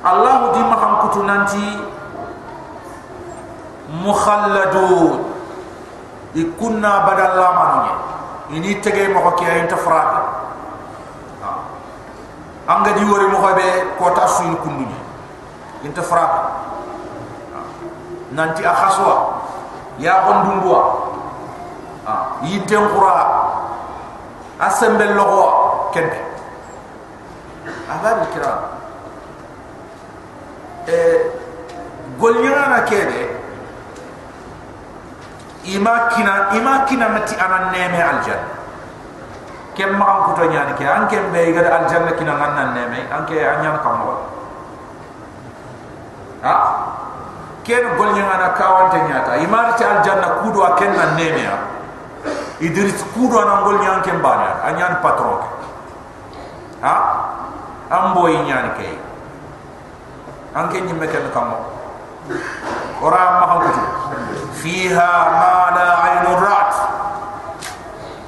allah di maham kutu nanti mukhalladun. Ikunna badal lamanu ini tege mo ko kiyen ta fraga anga di wori mo ko be ko ta suin kundu ni inta fraga nanti akhaswa. Ya gondumbuwa yinten qura asembel logo kende agar kira e golnyana kede ima kina ima kina mati ana neme aljan. Kem ma ko to nyani ke an kem be ga aljan kina nan neme an ke anyan kam mo ha? Ken gol nyana kawan te nyata ima ti aljanna kudo ken nan neme ha idris kudo nan gol nyan kem bana anyan patron ha? Am boy nyani ke an ke nyimme ken kam mo ora ma ha ko فيها ما لا عين رأت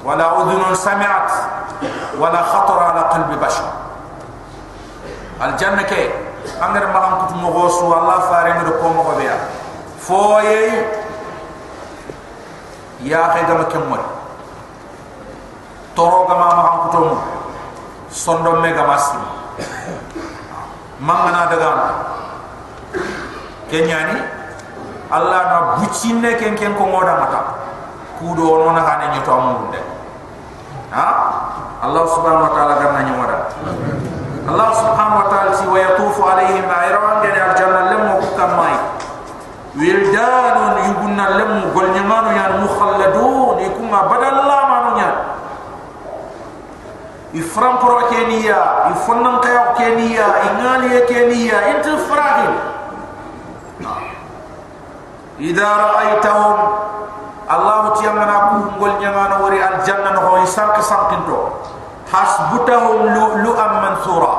ولا أذن سمعت ولا خطر على قلب بشر الجنة كي أنغر مغام كتو مغوصو الله فارين ركو مغبيا فوي يا أخي غم كمول تورو غما مغام كتو مو صندو ميغا ماسي مغنا دغان kenyani Allah na bucinne ken ken ko ngoda mata. Kudo ono na hanen nyoto amunde ha? Allah subhanahu wa ta'ala ganna nyoda Allah subhanahu wa ta'ala si wa yatufu alaihim ma'iran gani aljanna lam yukam mai. Wildanun yubunna lam golnyamanu yan mukhalladun ikuma badalla manunya. Ifram pro keniya ifonnam kayo keniya ingali keniya intu frahim idha ra'aytahum allah tiyamana ku ngol nyamana wori al jannan ho isank sankinto hasbutahum lu'lu am mansura.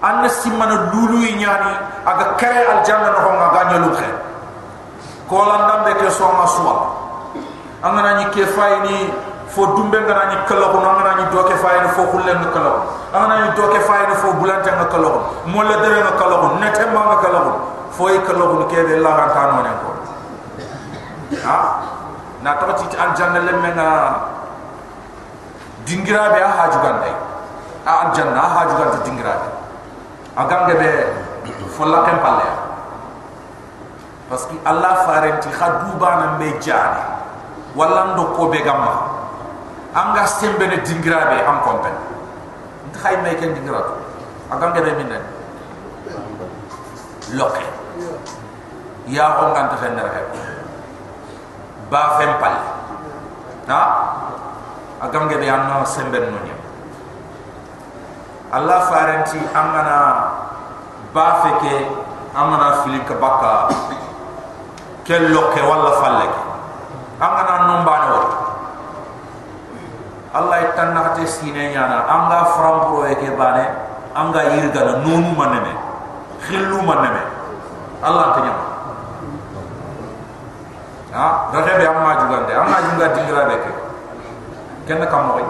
Anna simana lulu nyani aga kare al jannan ho nga ganyo lukhe. Ko lan ke be so ma suwa amana ni ke fayni fo dumbe ngana ni kala ko ngana ni doke fayni fo kulen ngana ni doke fayni fo bulan tan ngana kala ko mo le dere ngana kala ko netem ma ko fo yi kala ko ke de la ranta no ne ko ha na to ti al janna le men dingira be ha ju gande a al janna ha ju gande dingira be a be fo kem palle parce allah farenti khadu bana me jani wala ndo ko be gamma. Anga sembe ne dingira be am kompen ntakhay me ken dingira to a be minne lokke ya on ganta fenner he ba fem pal ha agam ge be anno semben no nyam allah farenti amana ba feke amana filin ka baka. Kel lokke wala falle amana non ba no. Allah itanna te sine nyana anga frampro e ke bane. Anga yirga na nonu maneme khillu maneme allah nyama ha? Rahe be amma jugande amma juga dingira be ke? Kenna kam moy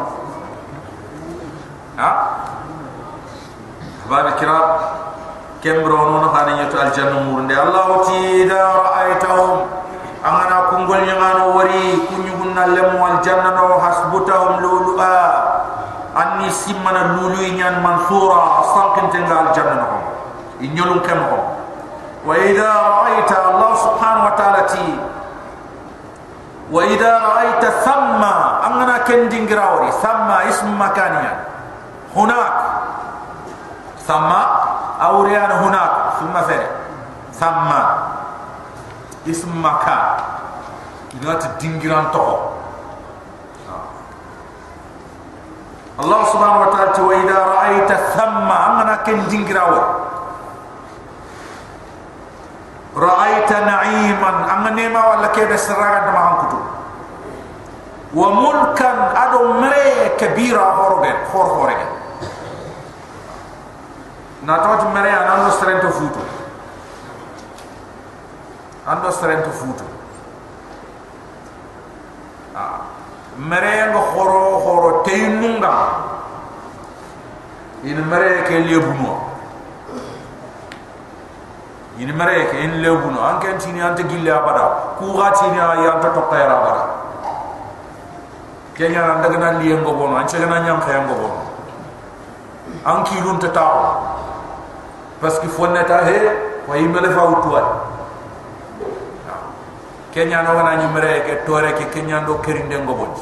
ha? Babe kira kembro no khani nyato al jannu murnde allah ti da ra'aytahum angana kungol nyangano wari kunyugunna lemu al janna no hasbutahum lulu'a. Anni simmana lulu nyan mansura sankin tenga al janna no inyolum kam ko wa idha ra'aita allah subhanahu wa ta'ala ti wa idha ra'aita thamma angana kendin grawri thamma ism makaniya hunak. Thamma awriyan hunak. Thumma fa thamma. Ism makan idha ta dingiran to Allah subhanahu wa ta'ala wa idha ra'aita thamma angana kendin grawri ra'aita na'iman angana ma wala kebe sirra gadma hankum wa mulkan adon mere kabira horobe hor horege na tot mere anan strength of futu ando strength of futu a ah, mere ngo horo horo teinunga. In mere ke liyebuno in mere ke in liyebuno anke tinya ante gilla bada. Ku gatinya ya ta tokayra bada kenya nan daga nan liye ngobo no an cega nan nyam khay ngobo an ki lun ta taw parce que fonne ta he wa yimele fa utwa kenya no wana ni mare ke tore ke kenya ndo kerinde ngobo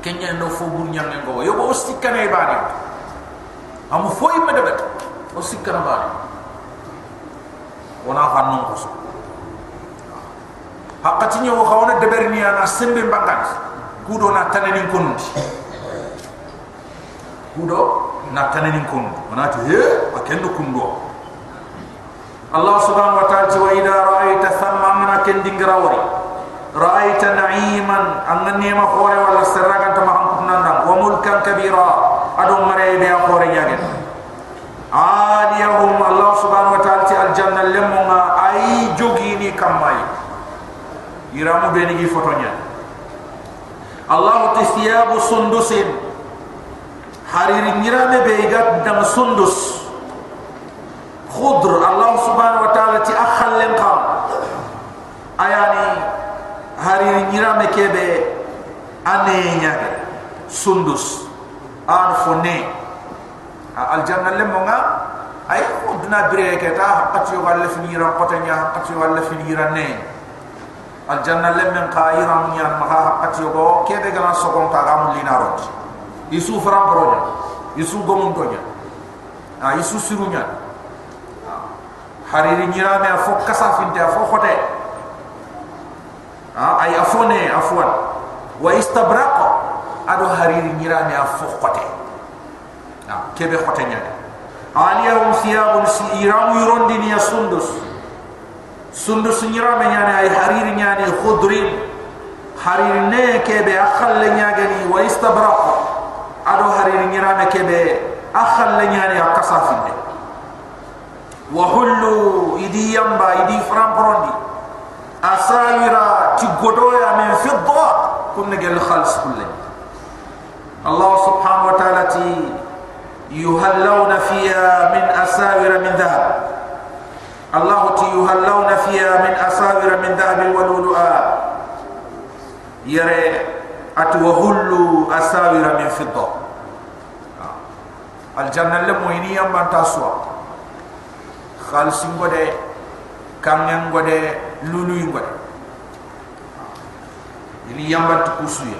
kenya ndo fo bur nyam ngobo yo bo stikkane bani. Amu fo yimme debet o sikkana bani wona fannon ko so hakati nyo xawna deberni ana sembe mbangat kudo na tanani kundi kudo na tanani kundi manati he akendo kundo Allah subhanahu wa ta'ala wa idha ra'aita thamma min akendingra wari ra'aita na'iman anganni ma khore wala sirragan tama hankunanda wa mulkan kabira. Adu mare be khore nyagen aliyahum Allah subhanahu wa ta'ala ti aljanna lemonga ay jogini kamay iramu beni gi fotonya Allah ti thiyabu sundusin. Hariri nyirame be gat dam sundus. Khudr Allah subhanahu wa ta'ala ti akhal len qam ayani hariri nyirame kebe ane sundus. An fonne aljanna le monga ay udna bire ke ta hakati wala fini ran potanya hakati wala fini ran ne aljanna le men qaira mun yan ma hakati go ke be gana so kon ka gam lina isu fram proja isu gomon tonya a isu sirunya. Hariri nyira me fo kasa finte fo khote a ay afone afwan wa istabraqa ado hariri nyira me fo khote kebe khotenya aliyahum thiyabun siiramu yurondi ni sundu sunyira me nyane ay hariri nyane khudri hariri ne kebe akhal le nyage ni wa istabraq ado hariri nyira me kebe akhal le nyane akasafinde wa hullu idi yamba idi framprondi asawira ci godoya men fiddo kun gel khals kulle. Allah subhanahu wa ta'ala ti yuhallawna fiha min asawira min dhahab. الله تي يهلون فيها من أساور من ذهب ولؤلؤا يرى أتوهل أساور من فضة الجنة لموينيا من تسوى خالصين قد كامن قد لولوين قد ili yamba tukusuya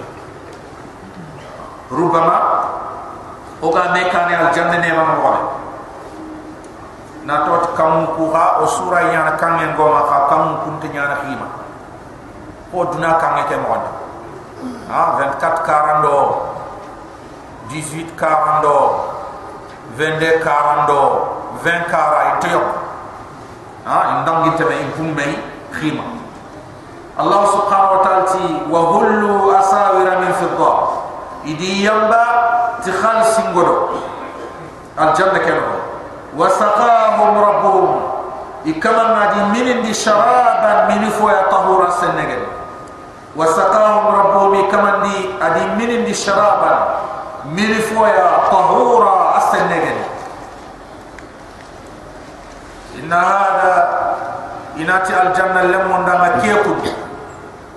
rubama oga me kane al janna ne ma mo na tot kam ku ha o sura yana kam en goma ka kam kun te yana khima o duna kam e te mo ha 24 karando 18 karando 22 karando 20 kara e te yo ha en dang gite me en khima allah subhanahu wa ta'ala ti wa hullu asawira min fidda idi yamba ti khalsin godo al janna وسقاهم ربهم. إكما نادي من دي شرابا من فويا طهورا سنغل وسقاهم ربهم إكما دي أدي من دي شرابا من فويا طهورا السنغل إن هذا إناتي الجنة لمن دام كيكو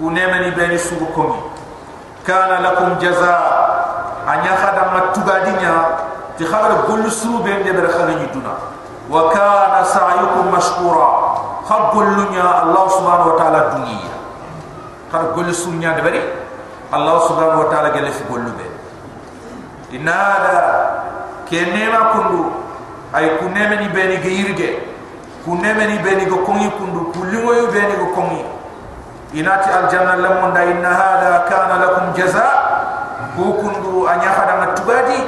ونمني بين سوكم كان لكم جزاء. anya khada matugadinya ti khabar gol suru be de ber khala ni duna wa kana sa'yukum mashkura khabullunya allah subhanahu wa ta'ala dunya khar gol sunya de bari allah subhanahu wa ta'ala gele fi gollu be inada kenema kundu ay kuneme ni be ni geirge kuneme ni be ni go kongi kundu kulimo yo be ni go kongi inati aljanna lamonda inna hada kana lakum jazaa bukundu anya khada matubadi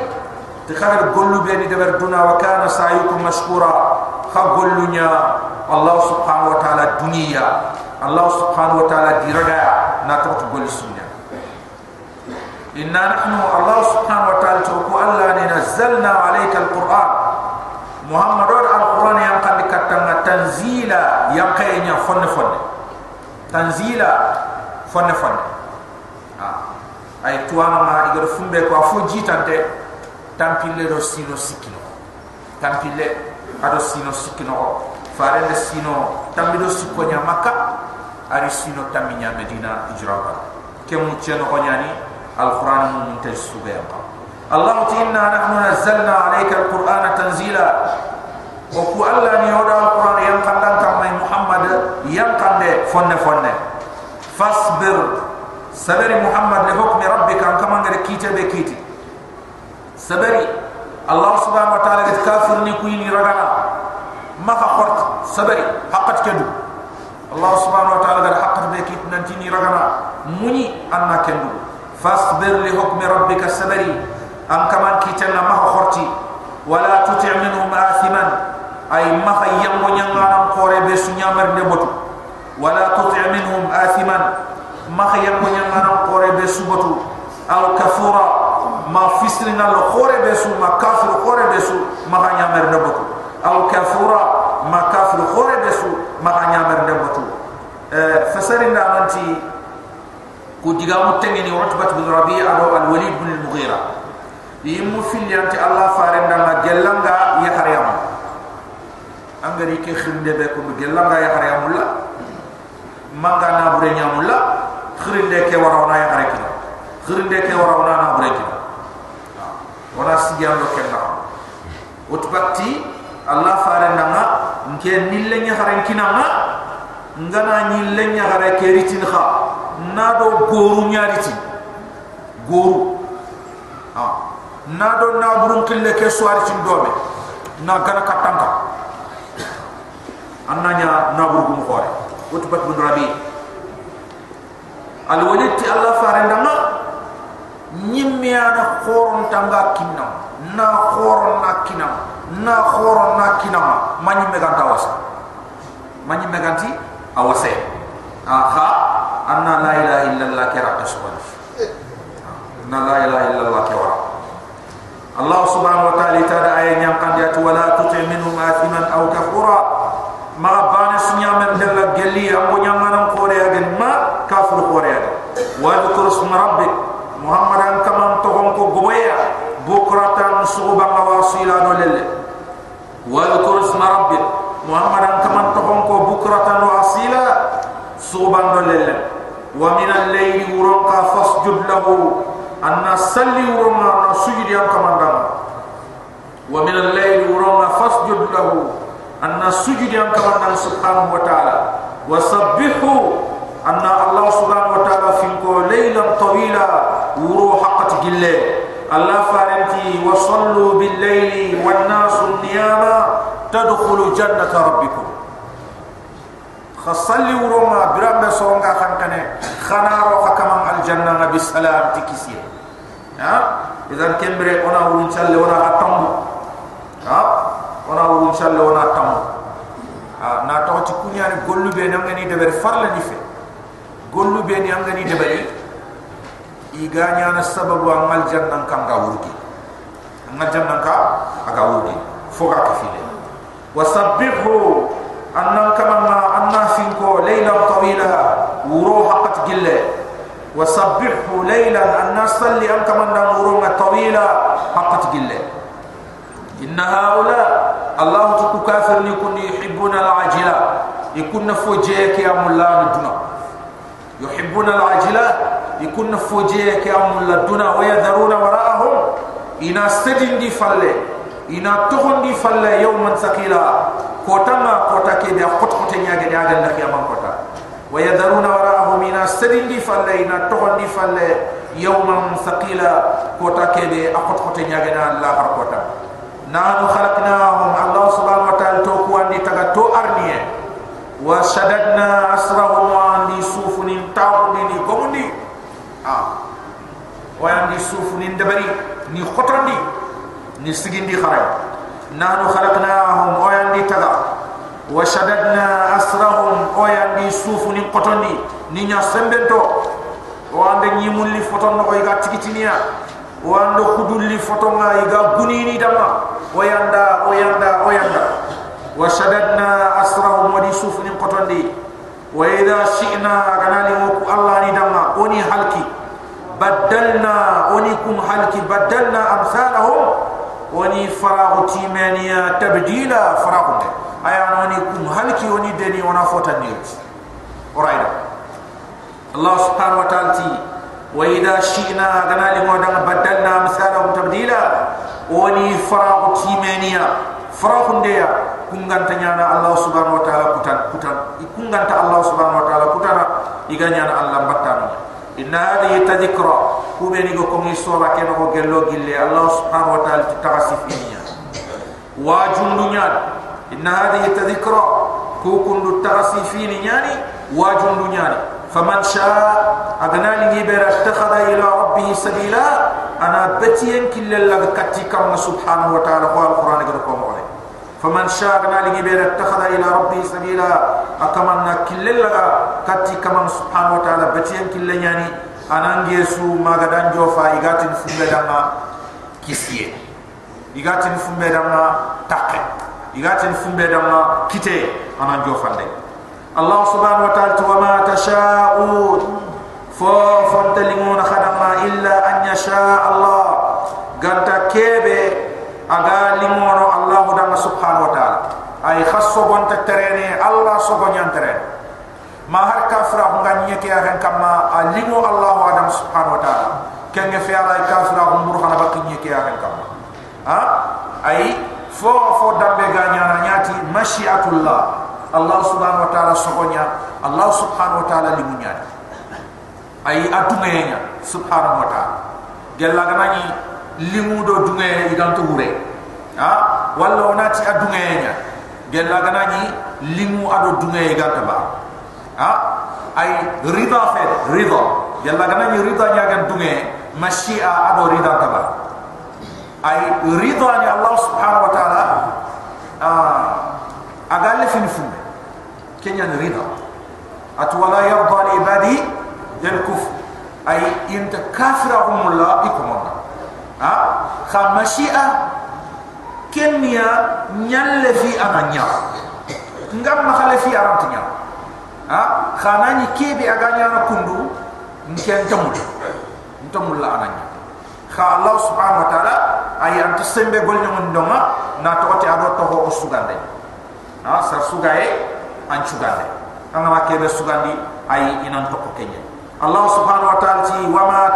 te khabar gollu be ni deber duna wa kana sa'yukum mashkura kha gollunya allah subhanahu wa ta'ala dunya allah subhanahu wa ta'ala diraga na to to gollu sunya inna nahnu allah subhanahu wa ta'ala to ko allah ni nazzalna alayka alquran muhammad alquran yang kan dikatanga tanzila yang kaynya fonne tampille do sino sikino. Tampille ado sino sikino. Fare de sino tambido sikko nya makka ari sino taminya medina ijraba kemu cheno ko nyani alquran mun tasuba ya Allah inna nahnu nazzalna alayka alqur'ana tanzila. Wa ku alla ni oda alquran yang kandang kamai muhammad yang kande fonne fonne fasbir sabari muhammad li hukmi rabbika. Kama ngare kite be kiti سبري. الله سبحانه وتعالى كافر نكوين رغانا ما فقرت. سبري. حقت كدو. الله سبحانه وتعالى قد حقت بك. ننتيني رغانا مني أنا كدو. فاصبر لحكم ربك سبري أم كمان كيتنا ما فقرت ولا تطع منهم آثما. أي ما فيم ونيانا مقوري بسو نيامر نبوتو ولا تطع منهم آثما. ما فيم ونيانا مقوري بسو بطو أو كفورا ma fisrina lo kore be su ma kafir kore be su ma khanya mer de al kafura ma kafir kore be su ma khanya mer de botu euh fasarinda nanti ku diga mu tengeni utbat bin rabi'a do al walid bin al mughira yimu fil yanti allah farenda ma gelanga ya haryam angari ke khinde be ko gelanga ya haryamulla manga na bure nyamulla khirinde ke warawna ya gareki khirinde ke warawna na breki wana sigian do kenna utbatti allah fare nanga nke nille nya haren kinanga ngana nille nya hare ke ritin kha. Na do goru nyariti goru. Ha. Na do na burun kille ke swari tin dobe na gana katanka annanya na burgu mo khore utbat bin rabi al allah farenda ma nyimmi ana khoron tanga kinna na khoron na kinna na khoron na kinna manyi megan tawasa manyi meganti awase. Aha anna la ilaha illa allah kira tasbih na la ilaha illa allah kira allah subhanahu wa ta'ala tada ayat yang kan dia tuti minhum athiman aw kafura. Ma bana sunya men dalla gelli ambo nyamana ko re agen ma kafir ko re agen wa dhkur isma rabbik muhammadan kaman to gon ko goya bukratan suba wasila do lelle wa dhkur isma rabbik. Muhammadan kaman to gon ko bukratan wasila suba do lelle wa min al-layli wuranka fasjud lahu anna salli wuranka sujud yang kaman wa min al-layli wuranka fasjud lahu anna sujud yang kawan dan subhanahu wa ta'ala. Wa sabbihu anna Allah subhanahu wa ta'ala finko laylan tawila وروا حق تجلي. الله فارنتي وصلوا بالليل والناس النيابة تدخل جنة ربكم. خصلي وروما برام بسونغا خانكني. خنارو خكمان الجنة نبي السلام تكسير ها؟ إذا كمبري أنا ورون شلي ورا أتم ها؟ أنا ورون شلي ورا أتم ها؟ ناتو تكوني أنا قولو بيني أنا ني دبر فرلا ني في. قولو بيني أنا ني دبري. I ganya na sababu amal jannan kan ga wurgi. Amal jannan ka aga wurgi. Foga ka file wasabbihu annan kama ma anna finko laylan tawila wuro haqat gille. Wasabbihu laylan anna salli an kama ndan wuro tawila haqat gille. Inna haula allah tu kafir ni kun yuhibbuna al-ajila. Yakun fujee ki amulla duna yuhibbuna al-ajila yakun fujee ki amulla duna wa yadharuna wara'ahum ina stadindi falle ina tohondi falle yawman thaqila kotanga kota ke dia khot khote nyaage nyaage la kiyama kota wa yadharuna wara'ahum ina stadindi falle ina tohondi falle yawman thaqila kota ke be akhot khote nyaage na la har kota nahnu khalaqnahum allah subhanahu wa ta'ala to ko andi taga to arniye wa shaddadna وياندي سوف نين دبري ني خطندي ني سجين دي خراي نحن خلقناهم وياندي تغا وشددنا أسرهم وياندي سوف نين قطندي ني نيا سمبنتو. وعند ني مولي فوتون نكو يغا تيكيتينيا خدول لي فوتون يغا غنيني دما وياندا وياندا وياندا. وشددنا أسرهم ودي سوف نين قطندي وإذا شئنا غنالي الله ني دما وني حلقي بدلنا ونيكم حلكي بدلنا أمثالهم وني فراغ تيمانيا تبديلا فراغ أي أنا وني كم هلكي وني دني ونا فوتا نيوت ورايدا الله سبحانه وتعالى وإذا شئنا غنا لمودنا بدلنا مثالهم تبديلا وني فراغ تيمانيا فراغ ديا kungan tanyana Allah subhanahu wa ta'ala kutan kutan kungan ta Allah subhanahu wa ta'ala kutana iganya Allah batanu inna hadhihi tadhkra kubeni go komi sura ken go gello gille Allah subhanahu wa ta'ala tawasifinya wa jundunya inna hadhihi tadhkra ku kundu tawasifini nyani wa jundunya faman shaa agana li bera takhadha ila rabbih sabila ana batiyen killalla katti kam subhanahu wa ta'ala wa alquran go ko mo فمن شاء ما لجبر اتخذ إلى ربه سبيلا أكمنا كل لغا كتي كمن سبحانه وتعالى بتيان كل يعني أنا نجسو ما قد أنجو فايقات نفهم دعما كسيء إيقات نفهم دعما تقع إيقات نفهم دعما كتي أنا نجو فاندي الله سبحانه وتعالى وما تشاءون. فوفن تلمون خدما إلا أن يشاء الله. قد كيبه aga limono allah dama subhanahu wa taala. Ay khasso bonta terene allah so gonyan terene. Ma har kafra nga nyeke ya hen kama alimo allah adam subhanahu wa taala. Kenge fi ala kafra hum burhana bak ya hen kama ha? Ay fo fo dambe ganya nyati mashiatullah allah subhanahu wa taala so gonya allah subhanahu wa taala limunya. Ay atumenya subhanahu wa taala. Gella ganani limu do dunga idan to hure ha? Walla onati adunga nya gella ganani limu ado dunga idan ta ba ha? Ay rida fe rida. Gella ganani rida nya gan dunga mashia ado rida ta ba ay rida ni allah subhanahu wa taala ah agal fin fu kenya rida. Atwala yarda li ibadi yal kufr. Ay inta kafirahum allah ikumullah. ha kha mashi'a kenya nyalle fi amanya ngam ma khale fi arantnya ha? Khanani kebe aganya na kundu nken tamul tamul la ananya. Kha allah subhanahu wa ta'ala ay ant sembe gol nyum ndoma na to ti ado to ho sugande ha? Sar sugaye an sugande anga ma kebe sugandi ay inan to ko kenya allah subhanahu wa ta'ala ti wa ma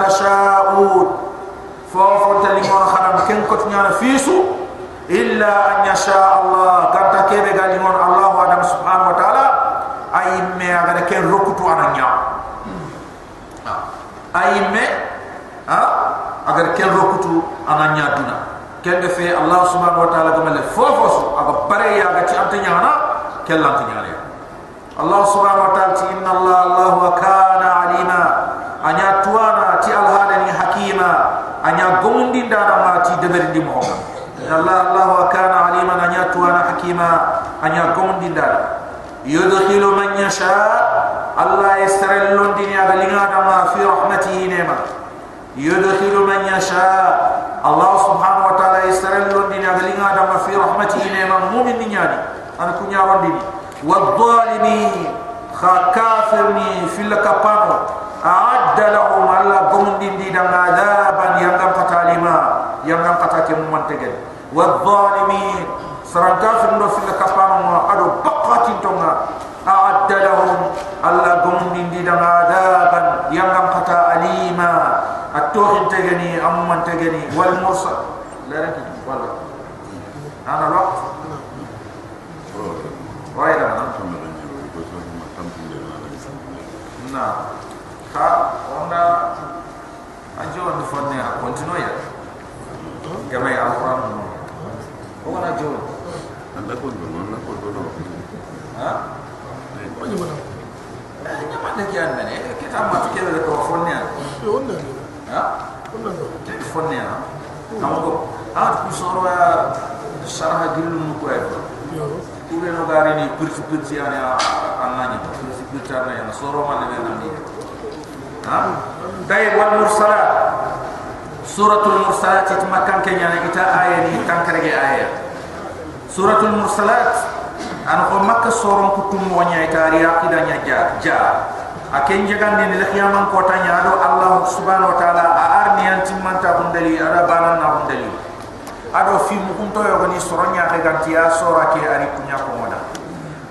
tasha'un fofo tali mo kharam ken ko nyana fisu illa an yasha Allah ganta kebe gali mon Allah wa adam subhanahu wa ta'ala ay me aga ken rokutu ananya ay me ha agar ken rokutu ananya duna ken fe Allah subhanahu wa ta'ala gamale fofo su aga bare ya ga ci antanya na ken lantanya ya Allah subhanahu wa ta'ala inna Allah Allah wa kana alima anya tuana ti alhadani hakima anya gomundi ndara deber di mo allah allah wa kana aliman anya tu ana hakima anya kon di yudkhilu man yasha allah yasrul dini di dama fi rahmatihi nema. Yudkhilu man yasha allah subhanahu wa taala yasrul dini di dama ma fi rahmatihi nema mu'min nya an kunya wan di wa kha kafir ni fil kapano a'adda lahum allah gumdindi dan adaban yang kata lima ينغم فتالما ينغم فتاكم منتقل والظالمين سران كافر نو في الكفان أدو بقات تونا أعد لهم الله قمدين دي دم عذابا ينغم فتا أليما التوخن تغني أم من تغني والمرسل لا ركي والله أنا الوقت وين أنا نعم ha onda ajo on fonne a continue ya gamay Alquran ko wona jo? Anda ko do non na ko do do ha ko ni mana? Eh nyama de kian mene kita mat kele ko fonne ya onda ha? Onda ke fonne ya amogo ha ku soro ya. Sharha dillu mu ko e ko be no gari ni. Kursi kursi ana suratul mursalat itu makan kenyana kita ayat ini kan kerja ayat suratul mursalat anu kau mak sorong kutum wanya itu hari akidanya ja ja. Akan jangan di nilai kiaman kota nyado Allah subhanahu taala aar ni anti manta bundeli ada banan na bundeli ado fi mukun to yogani soronya ke ganti ya sora ke ari kunya komoda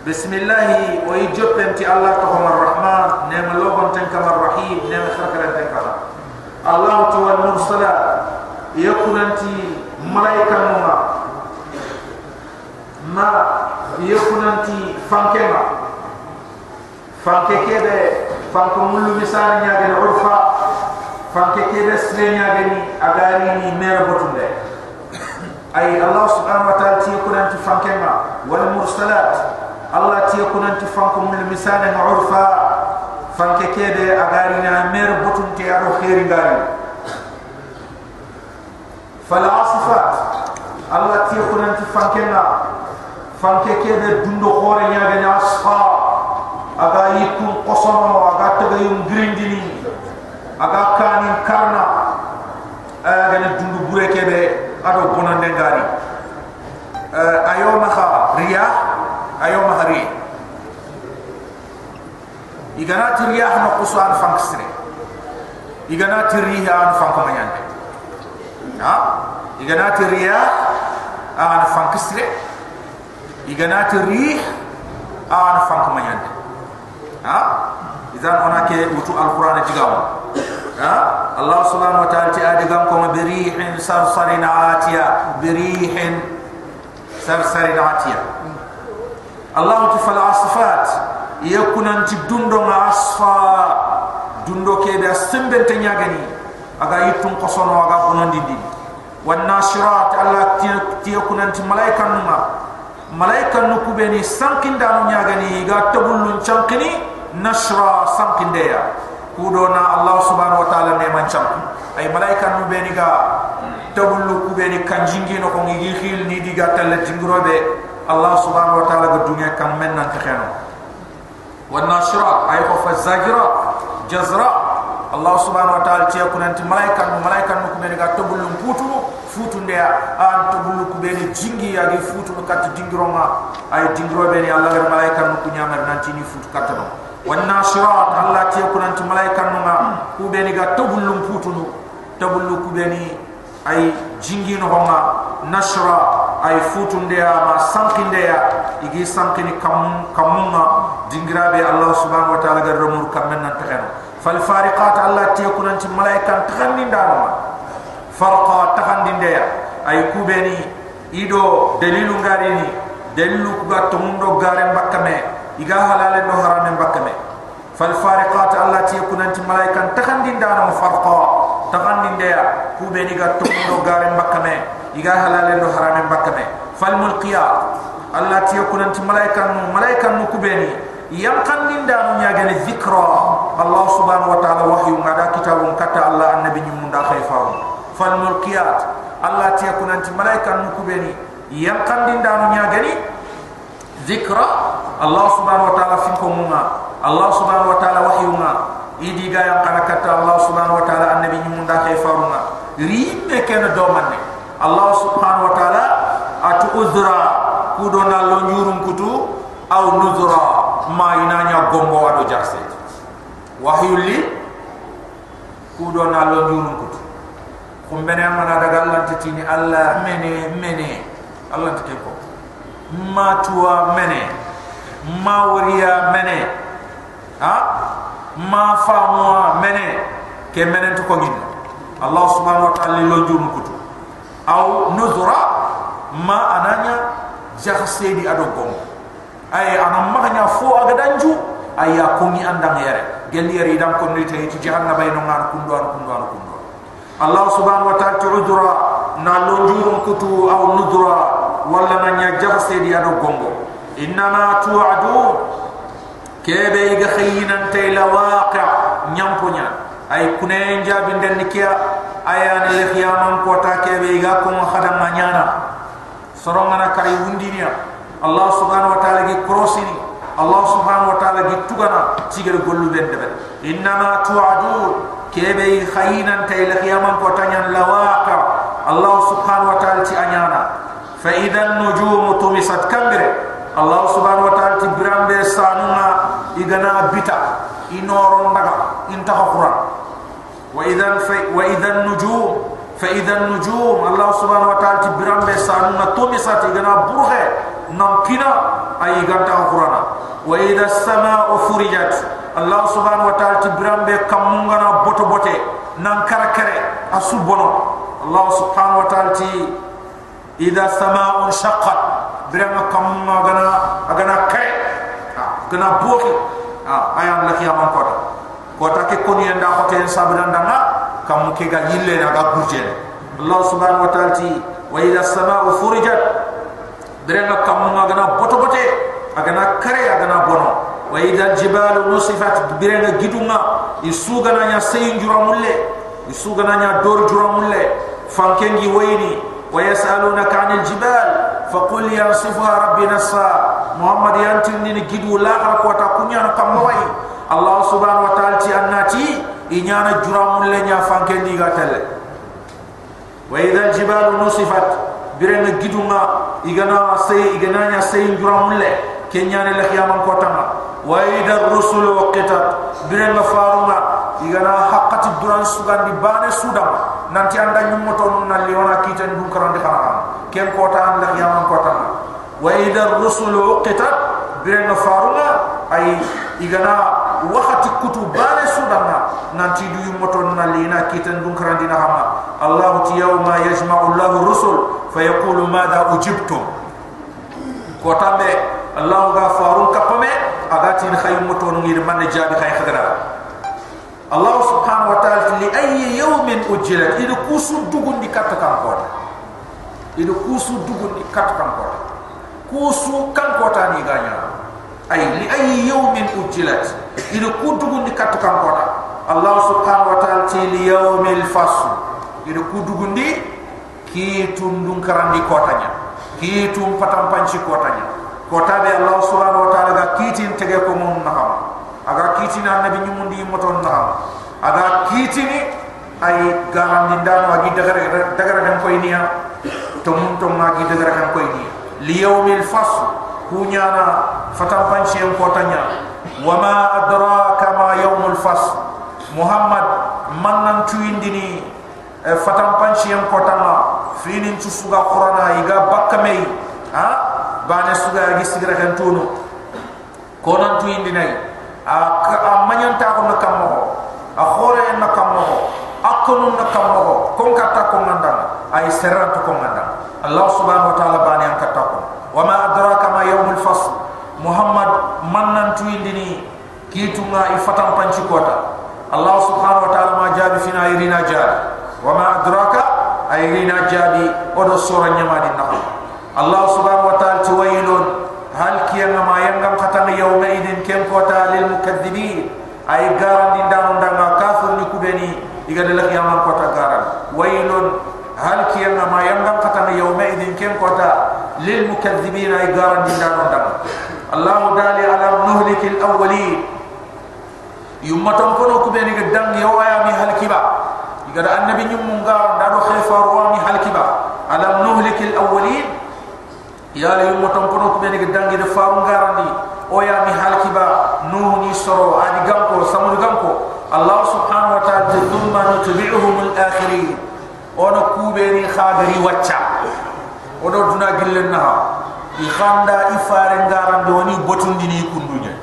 bismillah wa yajib anti Allah tohumar rahman nema logon tenkamar rahim nema khakaran tenkamar الله تعالى مرسلا يكون أنت ملايكة نوما. ما يكون أنت فانكما فانكي كده فانكو ملو مثال نياغن عرفا فانكي كده سلين نياغن أغاريني ميرا بطن ده أي الله سبحانه وتعالى تيكون أنت فانكما والمرسلات الله تيكون أنت فانكو ملو مثال عرفا fanke kede agari na mer botun te aro khiri gari fala asifat allah ti khuran ti fanke na fanke kede dundo khore nya ga na asfa. Aga yitu qosono aga tega yum grindini aga kanin karna. Aga na dundo bure kede ado bonande gari ayo maha riya ayo maha igana tiri ya hama kusu an fang sire igana tiri ah, ya an fang ha igana tiri ya an fang igana tiri an fang kumayan ha izan ona ke utu al qur'an tiga ha allah subhanahu wa ta'ala ti adigam ko mabrihin sarsarin atiya birihin sarsarin atiya allah tu fala asfat. iya kunanti dundo nga asfa dundo ke da semben te nyagani aga yitun kosono aga kunandi di wan nasirat allah ti tiya kunanti malaika numa malaika nu nuku beni sankinda no nyagani ga tabulun chankini nashra sankindeya kudo na allah subhanahu wa ta'ala ne man chank ay malaika nu beni ga tabullu ku beni kanjingi no ko ngi khil ni diga tal jingrobe allah subhanahu wa ta'ala ga dunya kam men nan takheno khano wan nashrat ay ko fa zajra jazra Allah subhanahu wa ta'ala ci ko nanti malaika nu malaika nu ku beni ga tabullu putu futu ndia an tabullu ku beni jingi ya gi futu kat jingroma ay jingrobe ni Allah ga malaika nu ku nyamar nanti ni futu katano والناشرات الله تيكون أنت ملايكة نما كوبيني غا تبولو مفوتنو تبولو كوبيني أي جنجين هما نشرا ay futun de ma sankin ya igi sankini kam kamuma dingirabe allah subhanahu wa ta'ala gar ramur kam nan nante fal fariqat allah ti kunan ci malaika tan ndaruma farqa tan dinde ya ay kubeni ido dalilu ngari ni dalilu ba tumndo gare mbakame iga halale do harame mbakame fal fariqat allah ti kunan ci malaika tan ndaruma farqa tan dinde ya kubeni ga tumndo gare mbakame iga halale no harame bakame. Fal mulqiyat allati yakunanti malaikan malaikan mu ku be ni yang kandin dana nya gane zikra allah subhanahu wa ta'ala wahyu ngada kitabun kata allah annabi ni munda khayfa fal mulqiyat allati yakunanti malaikan mu ku be ni yang kandin dana nya gane zikra Allah subhanahu wa ta'ala fi kumuma Allah subhanahu wa ta'ala wahyuma idi ga yang kana kata Allah subhanahu wa ta'ala annabi ni munda kay faruna ribe ken do manne Allah subhanahu wa ta'ala atu uzra kudona lo nyurum kutu au nuzra ma inanya gombo wado jarse wahyulli kudona lo nyurum kutu. Kumbene amana daga Allah titini Allah mene mene. Allah tike ma tuwa mene. Ma wariya mene. Ha? Ma famuwa mene. Ke mene to allah subhanahu wa ta'ala lo jum kutu aw nuzra ma ananya jaxse di ado gom ay anam magnya fo aga danju ay andam yere gel yere idam ko ni tay ci jahannaba no ngar kundo ar kundo ar kundo allah subhanahu wa ta'ala tu'dura na lo kutu aw nuzra wala na nya jaxse di ado gongo inma tu'adu kebe ga khayinan tay la waqa nyampunya ay kune njabi den nikia ayan le khiyamam kota kebe ga ko mo nyana. Manyana sorongana kari wundinia ya. allah subhanahu wa taala gi krosini allah subhanahu wa taala gi tugana sigere gollu ben de Innama inna ma tuadu kebe i khayinan tay le khiyamam kota nyan lawaqa allah subhanahu wa taala ti anyana. Fa idan nujumu tumisat kambere allah subhanahu wa taala ti brambe sanuna igana bita. Inoro ndaga intakhuran وإذا وإذا النجوم فإذا النجوم الله سبحانه وتعالى تبرم بسان بسانونا ساتي جنا بره نمكنا أي إغنطا القرآن وإذا السماء فرجت الله سبحانه وتعالى تبرم بكمونغنا بوتو بوتي ننكر كره أسوبنا الله سبحانه وتعالى إذا السماء انشقت برم كمونغنا أغنا كره آه، بوكي آه أيام لكي أمان قرانا kota ke koni enda hote sabran danga kam ke ga yille na ga burje Allah subhanahu wa ta'ala ti wa ila samaa'u furijat. Berenga kam ma gana boto bote agana kare agana bono wa ila jibalu nusifat berenga gidunga isu gana nya sey jura mulle isu gana nya dor jura mulle fankengi wayni wa yasalunaka 'anil jibal faqul yansifuha rabbi nassa muhammad yantin ni gidu la har ko ta kunya kam moy Allah subhanahu wa ta'ala ti annati inyana juramul le nya fanke ndi ga telle wa idha jibalu nusifat birena gidunga igana sey igana nya sey igana haqqati duran sugan di bane sudam nanti anda nyum moto non na liona kitan du karan de ken ko ta la khiyamam ko tama wa idha rusul waqitat birena faruma ay igana wakati kutu bane sudanga nanti du yumoto na lina kitan dun karandina hama allah ti yawma yajma'u allah rusul fa yaqulu madha ujibtum. Ko tambe allah ga farun kapame agati ni khaym moto ngir man jabi khay khadara allah subhanahu wa ta'ala li ayyi yawmin ujilat idu kusu dugun di katta kan ko idu kusu dugun di katta kan ko kusu kan ko ta ni ganya. Ay li ay yawmin ujilat ila kudugun di kat kota. Allah subhanahu wa ta'ala ti li yawmil fasl. Ila kudugun di ki tundung karandi kotanya. Ki tum patam panci kotanya. Kota be allah subhanahu wa ta'ala ga kitin tege ko nakam aga kitin annabi nyumundi moton nakam aga kitini ay garandi ndano agi dagara dagara dem koy niya tum tum agi dagara dem koy niya li yawmil fasl kunyana fatam panci yang kotanya wama adraka ma yaumul fasl. Muhammad mannan tuindini eh, fatam panci yang kotanga finin suga qurana iga bakamei ha? Bane suga agi sigira kan tunu konan tuindinai a, a manyan ta ko nakammo. A khore nakammo. Akonu nakammo. Kon katta ko ngandang ay serran to ko ngandang allah subhanahu wa taala bane an katta ko. Wama adraka ma yawmul fasl. Muhammad mannan tuindini kitunga ifatam panci kota allah subhanahu wa taala ma jabi fina irina jadi wama adraka irina jadi odo sura nyama di nakal allah subhanahu wa taala tuwailun hal kiyanga ma yangam khatana yawma idin كم قوتا للمكذبين أي قارن دين دانون دانا كافر نكوبيني إيقا للك يامان قوتا قارن ويل هل كيما ما ينغم قطن يومئذ كم قوتا للمكذبين أي قارن دين دانون دانا الله دالي على نهلك الأولين يوم تنكون كوبيني قدن يوايا مهل كبا إيقا لأنبي نمون قارن دانو خيفا روامي هل كبا على نهلك الأولين يا ليوم تنكون كوبيني قدن يدفارون قارن دين دي او يا مي هلكبا نوح ني سرو ادي غامكو سمو غامكو الله سبحانه وتعالى ثم نتبعهم الاخرين ono kubeni khagari wacca odo duna gillen na i khanda i fare ngaran do ni botundi ni kundunya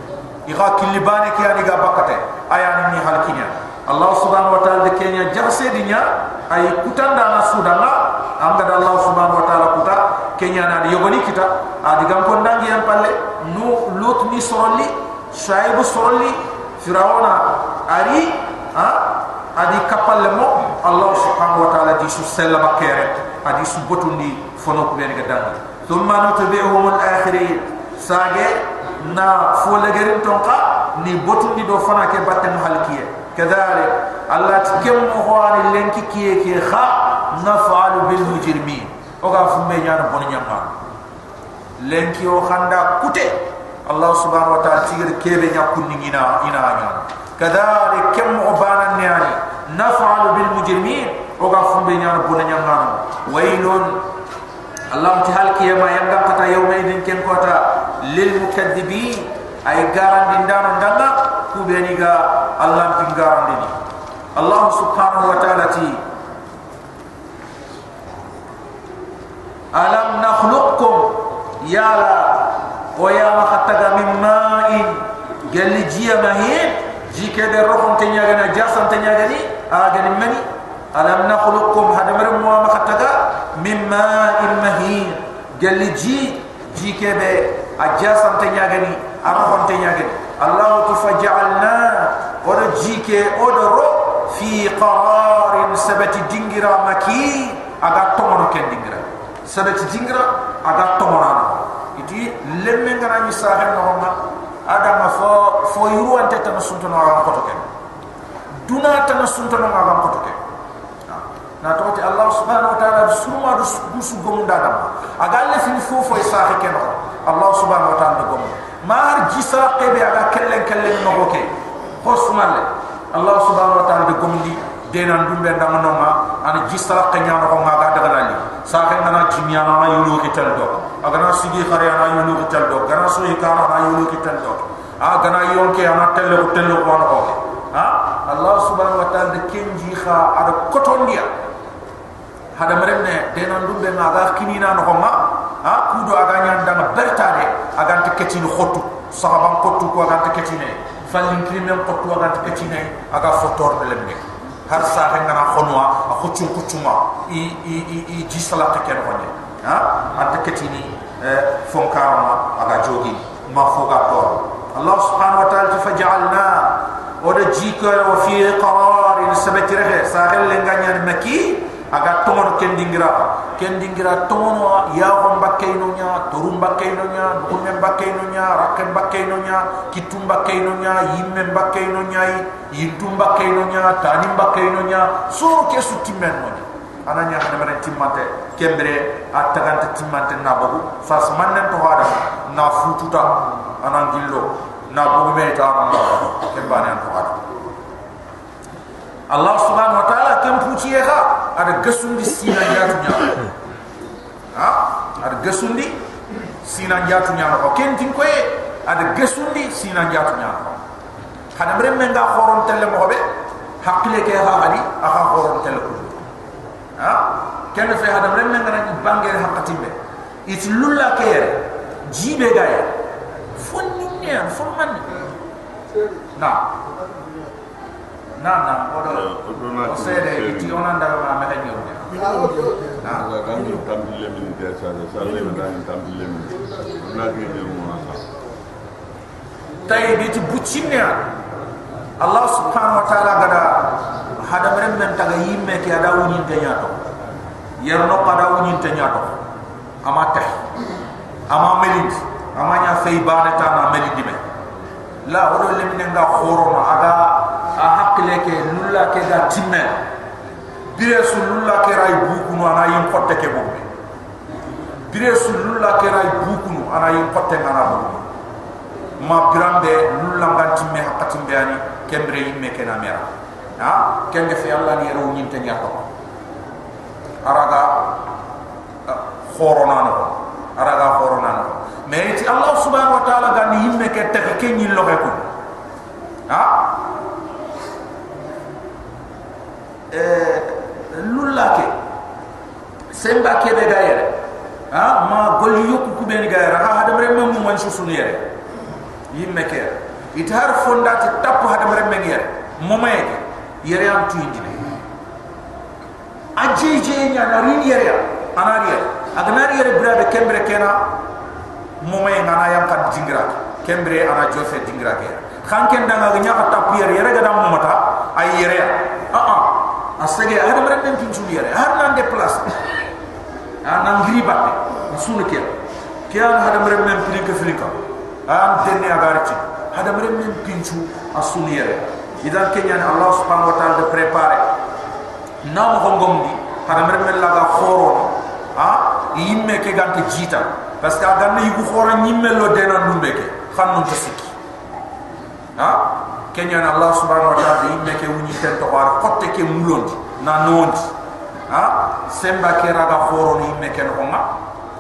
i kha kilibane ki ani ga bakate ayani ni halkinya allah subhanahu wa ta'ala de kenya jarse dinya ay kutanda na sudanga anga da allah subhanahu wa ta'ala kuta kenya na yogoni kita. Adi gam ko ndangi yan palle nu lut ni soroli shaib soroli firawna ari ha adi kapalle mo allah subhanahu wa ta'ala di su sella bakere adi su botundi fono ko beni gadangi thumma nutbi'uhum al-akhirin sage na fola gerin tonka ni botu ni do fana ke batten halkiye kadhalik allah tikem mo hoani lenki kiye kiye kha naf'alu bil mujrimin o ga fumbe nyana bon nyamba lenki o khanda kute allah subhanahu wa ta'ala tigir kebe nya kunni ina ina nya kadhalik kem mo bana nyani naf'alu bil mujrimin o ga fumbe nyana bon nyamba waylun Ay garan dindano ndanga ku beni ga Allah pinggaran dini Allah subhanahu wa ta'ala ti. Alam nakhluqukum? Ya la wa ya khataga min ma'in. Gal jiya mahin jike de rohon te nyaga na jasan te nyaga ni aga ni mani. Alam nakhluqukum? Hada mar mo ma khataga min ma'in mahin gal ji jike be a jasan te nyaga ni rohon te nyaga ni allah tufajjalna wa jike odoro fi qararin sabati dingira maki aga tomono ken dingira. Sabati dingira aga tomorana iti lemme ngara ni sahen no ma ada ma fo fo yuru ante tan sunto no ram koto ken duna tan sunto no ram koto ken na to ti allah subhanahu wa ta'ala suma du su gom dada aga le fin fo fo sahe ken allah subhanahu wa ta'ala gom mar jisa kebe aga kellen kellen no ko ke hosmalle allah subhanahu wa ta'ala de gom di denan dumbe ndam no ma ana jisala kanya no ma ga daga dali sa ke ngana jimiya na yulu ki tel do agana sigi khare na yulu ki tel do gana so yi kara na yulu ki tel do a gana yon ke ana tel ko tel ko no ha? Allah subhanahu wa ta'ala de kenji kha ada kotondia. Hada merenne denan dumbe ma ga kinina no ma ha kudo aga nyan danga bertade aga te ketino khotu sahaban kotu ko aga te ketine fallin krimen kotu aga te ketine aga fotor de lemne har sa ha ngana khonwa a khuchu khuchuma i i i i ji salata ken khonye ha? Ante ketini fon karama aga jogi ma foga to allah subhanahu wa ta'ala faj'alna fi qarar sabati rahe sa hel nganya maki aga tomono kendingira kendingira tomono ya hon bakayno nya torum bakayno nya dumme bakayno nya bakayno nya kitum bakayno nya yimme bakayno nya yindum bakayno nya tanim bakayno nya so ke su timmen mo ananya hada mare timmate kembre atagante timmate na bagu fas mannen to hada na fututa anangillo na bugu me ta na kembane to hada Allah subhanahu wa ta'ala kem puci ya ada gesundi sina jatu nya ha? Ada gesundi sina jatu nya ko ken tin ada gesundi sina jatu nya ko kada bre men ga khoron telle mo be? Hakle ke ha ali aha khoron telle ko ha ken fe hada bre men ga ni bangere hakatimbe it lulla ke jibe ga ya fonni ne fon man. Na na na odo o sede iti ona ndara ma me tanyo na ga ga ni tambile min de sa sa le na ni tambile min na ge de mo na sa tay bi ti buccinne allah subhanahu wa ta'ala gada hada mere men taga yimme ki ada woni te nyato yerno pada woni te nyato ama teh ama melid ama nya fay bana ta na melid me la odo le min nga khoro ma aga hakle ke nulla ke ga timme. Bire su nulla ke ray buku no ana yin kotte ke bobbe bire su nulla ke ray buku ana yin kotte ngana bobbe ma birambe nulla ngan timme hakati mbani kembre yimme ke na mera. Ha? Kenge fi allah ni rew nyinte nyato araga khorona no araga khorona no mais ti allah subhanahu wa ta'ala ga ni yimme ke tek ke nyi lo ha lulla ke semba ke be gayere ha? Ma gol yokku ku be gayere ha hadam re mum man su sunu yere yimme ke itar fondati tap hadam re men yere momaye ke yere am tu indi aje je nya na rin yere anari yere agnari yere brabe kembre kena. Momaye ngana yam kan jingra kembre ana jose jingra ke khanken danga nya ka tap yere yere ga dam momata ay yere a a asage ada mereka yang pincu dia har nan de place anan giri batte sunu kia kia ada mereka yang pilih ke filika an tenne agarci ada mereka yang pincu asunu dia. Idan kenya Allah subhanahu wa taala de prepare. Nam gongom di ada mereka yang laga khoron ha imme ke gante jita. Parce que aganne yugo khoron nyimme lo denan dumbe ke. Khannun tasiki ha kenya na allah subhanahu wa ta'ala imme ke wuni ten to war kotte ke mulondi na nondi ha semba ke raga khoro ni imme ke no ma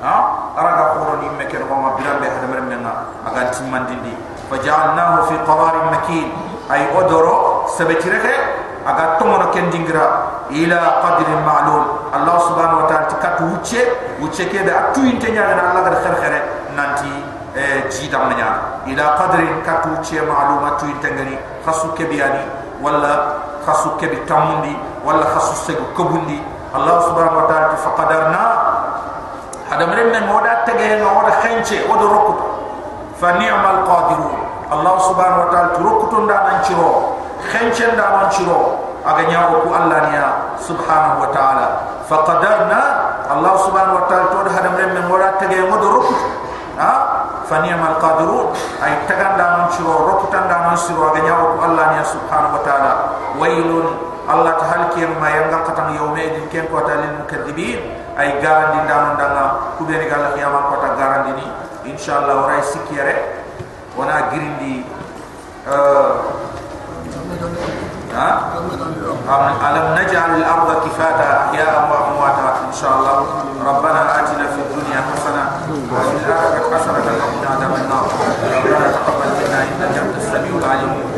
ha raga khoro ni imme ke no ma birambe hada mer menna aga timmandindi faja'alnahu fi qararin makin ay odoro sabetire aga tomono kendingra ila qadrin ma'lum Allah subhanahu wa ta'ala tikat wuce wuce ke da atu inte nya na Allah gar kher khere nanti eh jidam nya ila qadrin kat wuce ma'luma tu inte ngani khasu biani wala khasu ke bitamundi wala khasu se kubundi Allah subhanahu wa ta'ala faqadarna hada mren men moda tege no oda khenche oda rokut fa ni'mal qadirun Allah subhanahu wa ta'ala turukutun da nan ciro khenche da nan ciro aga nyawo ku Allah niya subhanahu wa ta'ala fa qadarna Allah subhanahu da man shiro aga nyawo ku Allah niya subhanahu wa ta'ala. Wailun Allah tahal kiyam ma yanga katang yawme din ken ko ta lil mukadzibin ay garandi ndam ndanga ku be ni gala kiyama ko ta garandi ni. Inshallah waray sikire wana girindi uh, ألم نجعل الأرض كفاتا؟ أحياء وأمواتا إن شاء الله. ربنا آتنا في الدنيا حسنة وفي الآخرة حسنة وقنا عذاب النار. ربنا تقبل منا إنك أنت السميع العليم.